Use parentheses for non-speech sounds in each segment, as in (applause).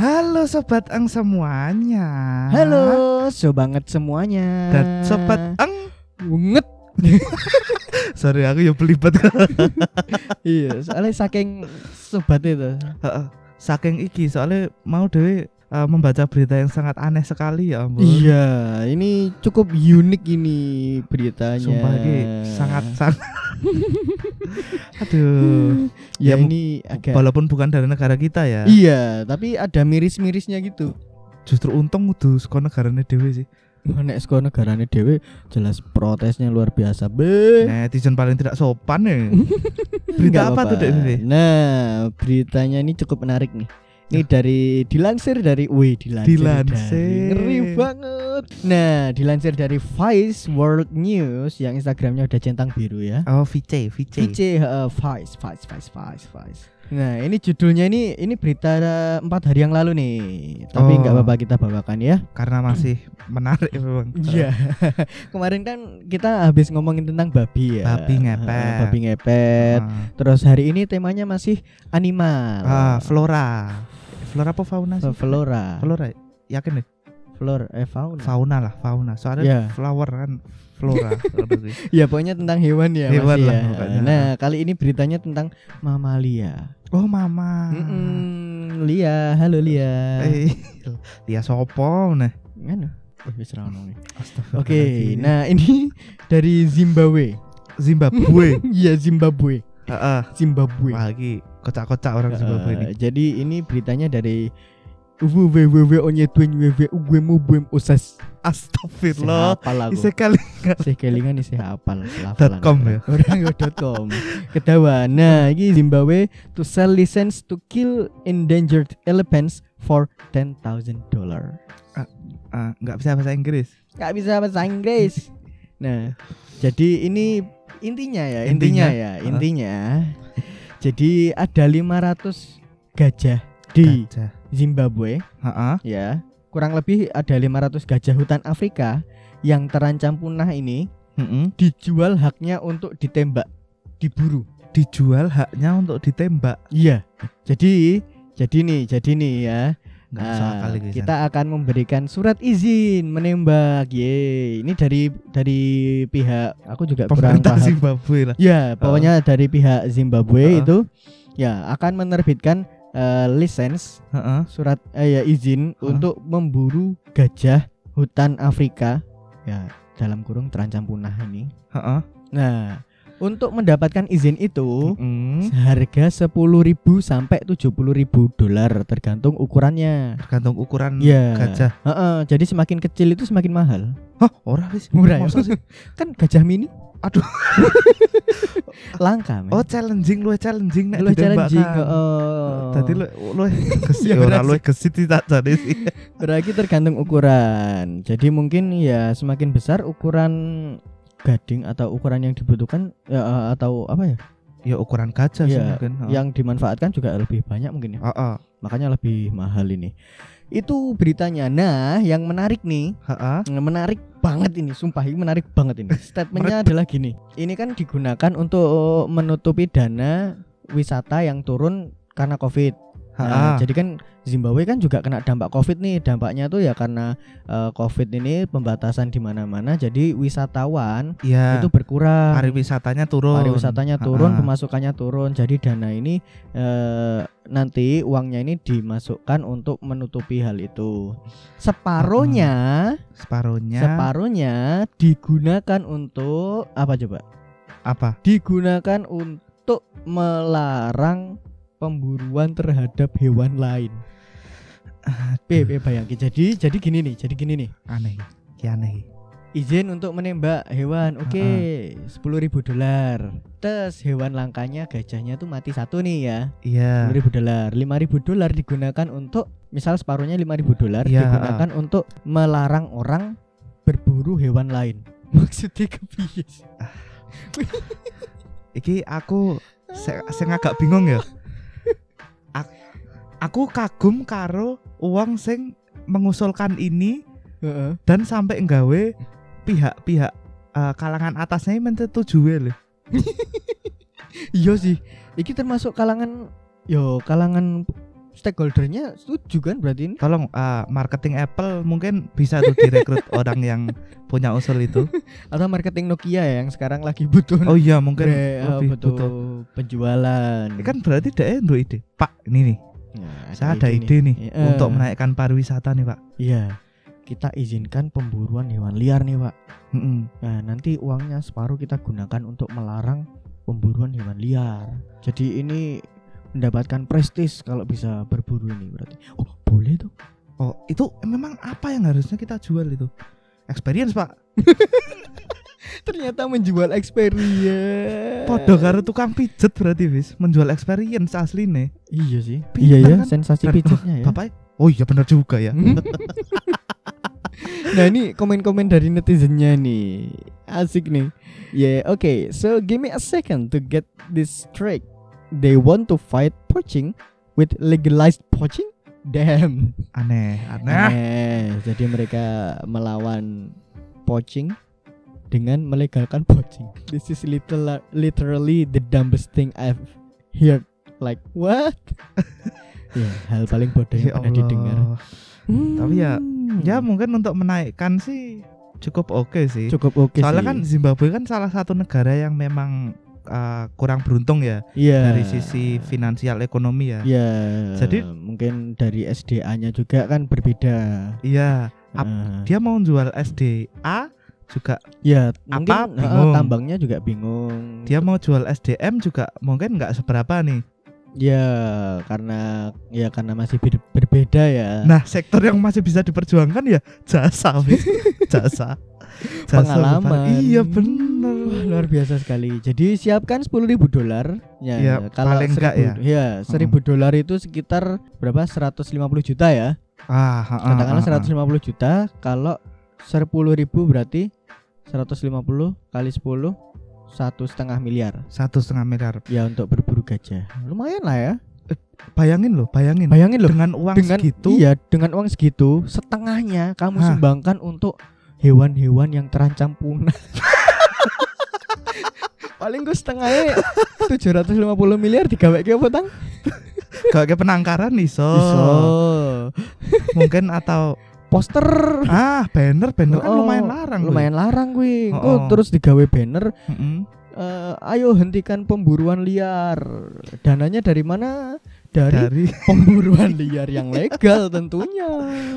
Halo sobat Eng semuanya. Halo, so banget semuanya. Dan sobat Eng. Unget. (laughs) Sorry aku ya belibet. (laughs) iya, soalnya saking sobat itu. Heeh. Saking iki soalnya mau dewe uh, membaca berita yang sangat aneh sekali ya ampun. Iya, ini cukup unik ini beritanya. Sumpah ini sangat sangat. (laughs) Aduh. Ya, Ya, ini agak Walaupun bukan dari negara kita ya. Iya, tapi ada miris-mirisnya gitu. Justru untung kudu saka negarane dhewe sih. Nek saka negarane dhewe jelas protesnya luar biasa. Be. Netizen paling tidak sopan ya. (laughs) Berita apa tuh apa-apa. Dek? Nah, beritanya ini cukup menarik nih. Ini dari dilansir dari wih dilansir, Dilansir. dari ngeri banget. Nah, dilansir dari Vice World News yang Instagramnya udah centang biru ya. Oh, VC, VC. VC uh, Vice, Vice, Vice, Vice, Vice. Nah, ini judulnya ini ini berita uh, empat hari yang lalu nih. Tapi Oh. nggak apa-apa kita bawakan ya. Karena masih menarik memang. Iya. (laughs) Kemarin kan kita habis ngomongin tentang babi ya. Babi ngepet. Babi ngepet. Ah. Terus hari ini temanya masih animal. Ah, flora. Flora apa fauna sih? Flora. Flora. Yakin deh. Flora eh fauna. Fauna lah, fauna. Soalnya Ya. flower kan flora. (laughs) Ya pokoknya tentang hewan ya Hewan lah ya. pokoknya. Nah, kali ini beritanya tentang mamalia. oh, mama. Mm-mm, Lia, halo Lia. Eh, (laughs) dia sopo nah. Oke, nah ini dari Zimbabwe. Zimbabwe. (laughs) Iya Zimbabwe. Heeh. Zimbabwe. Wah, iki kocak-kocak orang Zimbabwe ini. Jadi ini beritanya dari usas. Astagfirullah. Kelingan hafal. Dot com ya? Orang dot com. Ketawa. Nah, ini Zimbabwe to sell license to kill endangered elephants for 10,000 dollar. Ah, nggak bisa bahasa Inggris. Gak bisa bahasa Inggris. Nah, jadi ini intinya ya, intinya, Intinya. ya, intinya. jadi ada 500 gajah di Gajah. Zimbabwe Heeh. ya. Kurang lebih ada 500 gajah hutan Afrika yang terancam punah ini Mm-mm. dijual haknya untuk ditembak, diburu. Dijual haknya untuk ditembak. Iya. Jadi jadi nih, jadi nih ya. Nggak Nah, San. kita akan memberikan surat izin menembak. Ye, ini dari dari pihak aku juga kurang pemerintah paham. Zimbabwe lah. Ya, pokoknya dari pihak Zimbabwe Heeh. itu ya akan menerbitkan eh, lisensi Heeh. surat eh, ya izin Hah? untuk memburu gajah hutan Afrika ya dalam kurung terancam punah ini. Heeh. Nah, untuk mendapatkan izin itu Mm. harga 10.000 sampai 70.000 dolar tergantung ukurannya. Tergantung ukuran Iya. gajah. Heeh, jadi semakin kecil itu semakin mahal. Hah, ora wis. Murah ya? Sih? kan gajah mini. Aduh. (laughs) Langka, men. Oh, challenging lu challenging nek Lu challenging, heeh. Tadi lu lu gesit Ya, ora lu gesit tidak jadi sih. Berarti tergantung ukuran. Jadi mungkin ya semakin besar ukuran gading atau ukuran yang dibutuhkan ya, eh, atau apa ya? Ya ukuran gajah sih Iya, mungkin. Heeh. Yang dimanfaatkan juga lebih banyak mungkin ya. Heeh. Makanya lebih mahal ini. Itu beritanya. Nah, yang menarik nih, Heeh. yang menarik banget ini, sumpah ini menarik banget ini. (laughs) Statementnya adalah gini. Ini kan digunakan untuk menutupi dana wisata yang turun karena Covid. Nah, jadi kan Zimbabwe kan juga kena dampak Covid nih. Dampaknya tuh ya karena eh, Covid ini pembatasan di mana-mana. Jadi wisatawan Iya. itu berkurang. pariwisatanya turun. Pariwisatanya turun, Heeh. pemasukannya turun. Jadi dana ini eh, nanti uangnya ini dimasukkan untuk menutupi hal itu. Separohnya, separuhnya separohnya digunakan untuk apa coba? apa? Digunakan untuk melarang pemburuan terhadap hewan lain. Be, be bayangin. Jadi jadi gini nih, jadi gini nih. Aneh. Ki aneh. Izin untuk menembak hewan, oke, sepuluh ribu dolar. Terus hewan langkanya gajahnya tuh mati satu nih ya, Iya. sepuluh ribu dolar. Lima ribu dolar digunakan untuk, misal separuhnya lima ribu dolar Iya, digunakan untuk melarang orang berburu hewan lain. (laughs) Maksudnya kepiye? sih? Iki aku se- sing agak bingung ya. Ak- aku kagum karo uang sing mengusulkan ini Heeh. dan sampai nggawe pihak-pihak eh, kalangan atasnya menyetujui loh. (laughs) Iya sih. Iki termasuk kalangan yo kalangan stakeholdernya setuju kan berarti ini Tolong uh, marketing Apple mungkin bisa tuh direkrut (laughs) orang yang punya usul itu. atau marketing Nokia ya yang sekarang lagi butuh Oh iya mungkin eh, lebih butuh butuh. penjualan Ini kan berarti dia untuk ide. Pak, ini nih. Nah, Saya ada ide nih Eh, untuk menaikkan pariwisata nih, Pak. Iya. Kita izinkan pemburuan hewan liar nih, Pak. Mm-mm. Nah, nanti uangnya separuh kita gunakan untuk melarang pemburuan hewan liar. Jadi ini mendapatkan prestis kalau bisa berburu ini berarti. Oh, boleh tuh. Oh, itu memang apa yang harusnya kita jual itu? Experience, Pak. (laughs) Ternyata menjual experience. Podo karo tukang pijet berarti, Wis. Menjual experience asline. Iya sih. Pinter iya ya, kan? sensasi Dan- pijetnya ya. Bapak Oh iya benar juga ya. nah ini komen-komen dari netizennya nih asik nih yeah okay so give me a second to get this straight they want to fight poaching with legalized poaching damn Aneh, aneh. Eh, jadi mereka melawan poaching dengan melegalkan poaching this is literal, literally the dumbest thing I've heard like what (laughs) ya hal paling bodoh yang Ya pernah didengar Allah. Tapi ya- Hmm. Ya mungkin untuk menaikkan sih cukup oke sih. cukup oke Soalnya sih. kan Zimbabwe kan salah satu negara yang memang uh, kurang beruntung ya Iya. dari sisi finansial ekonomi ya. Iya. Jadi- mungkin dari SDA-nya juga kan berbeda. Iya, ap- Eh, dia mau jual SDA juga ya apa? mungkin Bingung. tambangnya juga bingung. dia mau jual SDM juga mungkin nggak seberapa nih. Ya karena ya karena masih ber- berbeda ya. Nah, sektor yang masih bisa diperjuangkan ya jasa, (laughs) jasa. Jasa pengalaman. benar. Iya Wah, bener. luar biasa sekali. Jadi siapkan 10.000 ribu dolar. Ya, Iya, kalau paling enggak 1000 ya. Ya, 1000 dolar itu sekitar berapa? 150 juta ya. Ah, ah, ah, Katakanlah ah, ah. 150 juta. Kalau 10.000 ribu berarti 150 kali 10 satu setengah miliar satu setengah miliar. ya untuk berburu gajah lumayan lah ya Bayangin loh, bayangin. bayangin loh dengan uang dengan segitu. iya dengan uang segitu setengahnya kamu Hah. sumbangkan untuk hewan-hewan yang terancam punah (laughs) paling gue setengahnya 750 miliar digawe ke apa tang (laughs) kayak penangkaran iso. Iso. Mungkin atau poster ah banner banner kan Oh, lumayan larang. Lumayan larang gue Oh, oh. terus digawe banner Mm-mm. eh, ayo hentikan pemburuan liar dananya dari mana dari Dari (laughs) pemburuan liar yang legal tentunya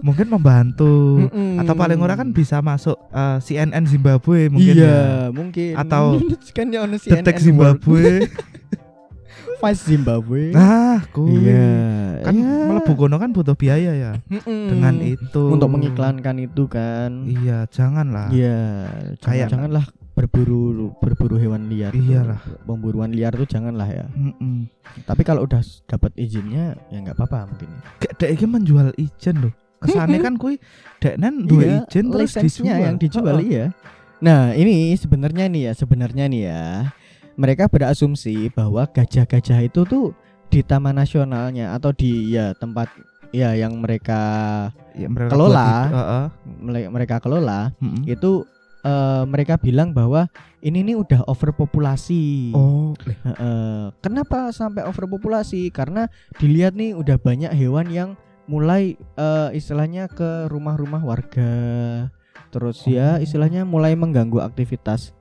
mungkin membantu Mm-mm. atau paling ora kan bisa masuk eh, CNN Zimbabwe mungkin iya ya. mungkin Atau (laughs) kan Detek. Zimbabwe. (laughs) Vice Zimbabwe nah, kuwi. iya Kan iya. melebu kono kan butuh biaya ya. Mm-mm. Dengan itu. untuk mengiklankan itu kan Iya, janganlah. iya jangan, Kayak- janganlah berburu berburu hewan liar tuh. Iyalah. pemburuan liar tuh janganlah ya Mm-mm. tapi kalau udah dapat izinnya ya nggak apa-apa mungkin Kayak dek iki menjual ijen loh. Kesane kan kuwi dek nen duwe Iya, ijen terus dijual. yang dijual Heeh. iya. Nah, ini sebenarnya nih ya, sebenarnya nih ya. Mereka berasumsi bahwa gajah-gajah itu tuh di taman nasionalnya atau di ya tempat ya yang mereka Ya, mereka Kelola. itu, heeh. mele- mereka kelola Mm-mm. itu eh, mereka bilang bahwa ini nih udah overpopulasi. Oh, Heeh. kenapa sampai overpopulasi? Karena dilihat nih udah banyak hewan yang mulai eh, istilahnya ke rumah-rumah warga. Terus ya istilahnya mulai mengganggu aktivitas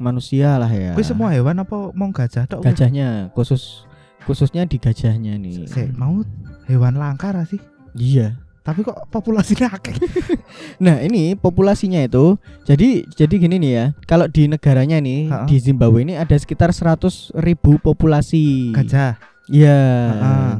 manusia lah ya. kuwi semua hewan apa mau gajah tok? gajahnya khusus khususnya di gajahnya nih. Sik, mau hewan langka sih? Iya. Tapi kok populasinya akeh? (laughs) Nah ini populasinya itu jadi jadi gini nih ya kalau di negaranya nih Ha-ha. di Zimbabwe ini ada sekitar 100 ribu populasi Gajah. Iya.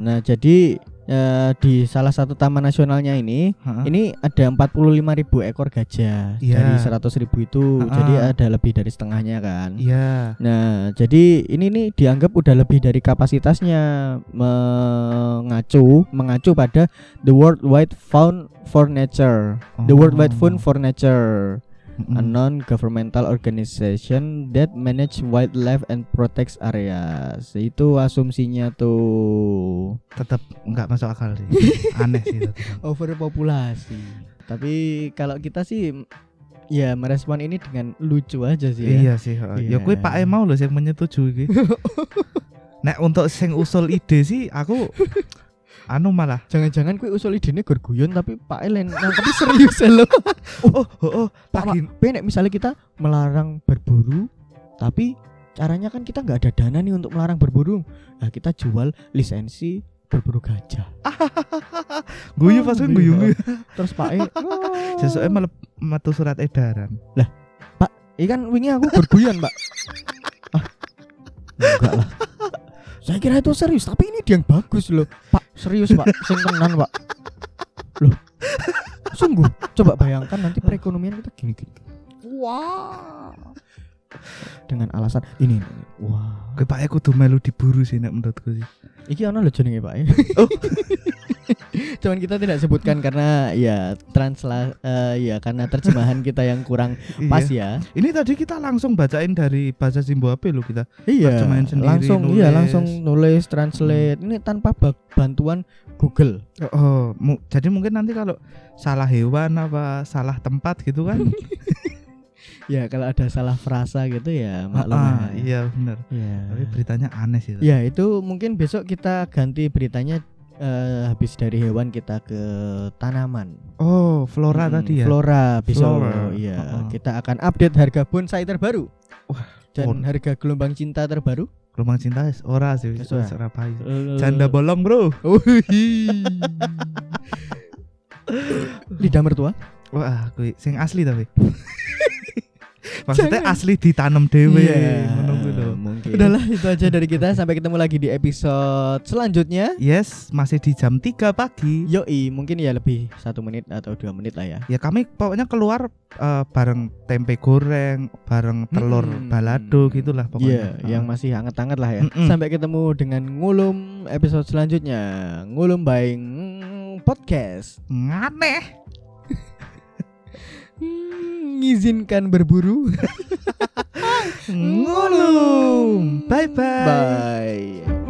Nah, jadi eh, di salah satu taman nasionalnya ini Heeh. ini ada 45.000 ekor gajah Iya. dari 100.000 itu. Ha-ha. Jadi ada lebih dari setengahnya kan. Iya. Nah, jadi ini nih dianggap udah lebih dari kapasitasnya mengacu mengacu pada the World Wide Fund for Nature. The World Wide Fund for Nature Mm-mm. a non-governmental organization that manage wildlife and protects areas. Itu asumsinya tuh tetap nggak masuk akal sih. (laughs) Aneh sih tetep. overpopulasi. Tapi kalau kita sih ya merespon ini dengan lucu aja sih ya. Iya sih. heeh. Ya Iya. kuwi Pak E mau loh sing menyetujui iki. (laughs) Nek untuk sing usul ide sih aku (laughs) anu malah Jangan-jangan kue usul idene gur guyon tapi Pak Elen nangkep serius lho. (laughs) oh oh oh Pak, lagi Pak, nek misalnya kita melarang berburu tapi caranya kan kita nggak ada dana nih untuk melarang berburu. Nah, kita jual lisensi berburu gajah. (laughs) guyu Oh, pas guyu, guyu guyu Terus Pak E, (laughs) sesuai malah metu surat edaran Ikan wingi aku berguyon, Pak. ah, enggak lah. Saya kira itu serius, tapi ini dia yang bagus loh. Serius, Pak. Sing tenan, Pak. Loh. Sungguh, coba bayangkan nanti perekonomian kita gini-gini. Wah. Dengan alasan ini, wah. Kowe Pak kudu melu diburu sih nek menurutku sih. Iki ono lho jenenge Pak. (laughs) Oh. Cuman kita tidak sebutkan karena ya transla eh, ya karena terjemahan kita yang kurang pas Iya. ya. Ini tadi kita langsung bacain dari bahasa Zimbabwe loh kita. Iya, Terjemahin sendiri, langsung iya nulis. langsung nulis translate. Ini tanpa ba- bantuan Google. Oh, mu- jadi mungkin nanti kalau salah hewan apa salah tempat gitu kan. (laughs) Ya kalau ada salah frasa gitu ya maklum. Ah, ya. iya benar. Iya. Tapi beritanya aneh sih. Ya itu mungkin besok kita ganti beritanya eh, habis dari hewan kita ke tanaman. Oh, flora Hmm, tadi ya. Flora besok. Flora. Iya, Heeh. kita akan update harga bonsai terbaru. Wah, dan pon- harga gelombang cinta terbaru. Gelombang cinta ora sih, wis ora. payu. Eh, Janda bolong, Bro. (laughs) Lidah mertua. Wah, kuwi sing asli tapi. Maksudnya Jangan. asli ditanam dewe Iya, kuwi lho. mungkin. Udahlah itu aja dari kita sampai ketemu lagi di episode selanjutnya. Yes, masih di jam 3 pagi. Yoi, mungkin ya lebih satu menit atau dua menit lah ya. Ya kami pokoknya keluar eh, bareng tempe goreng, bareng telur Hmm. balado gitulah Iya, pokoknya. yang masih hangat-hangat lah ya. Mm-mm. Sampai ketemu dengan ngulum episode selanjutnya. Ngulum baing podcast. nganeh. Hmm, ngizinkan berburu. (laughs) Ngulum. Bye bye. Bye.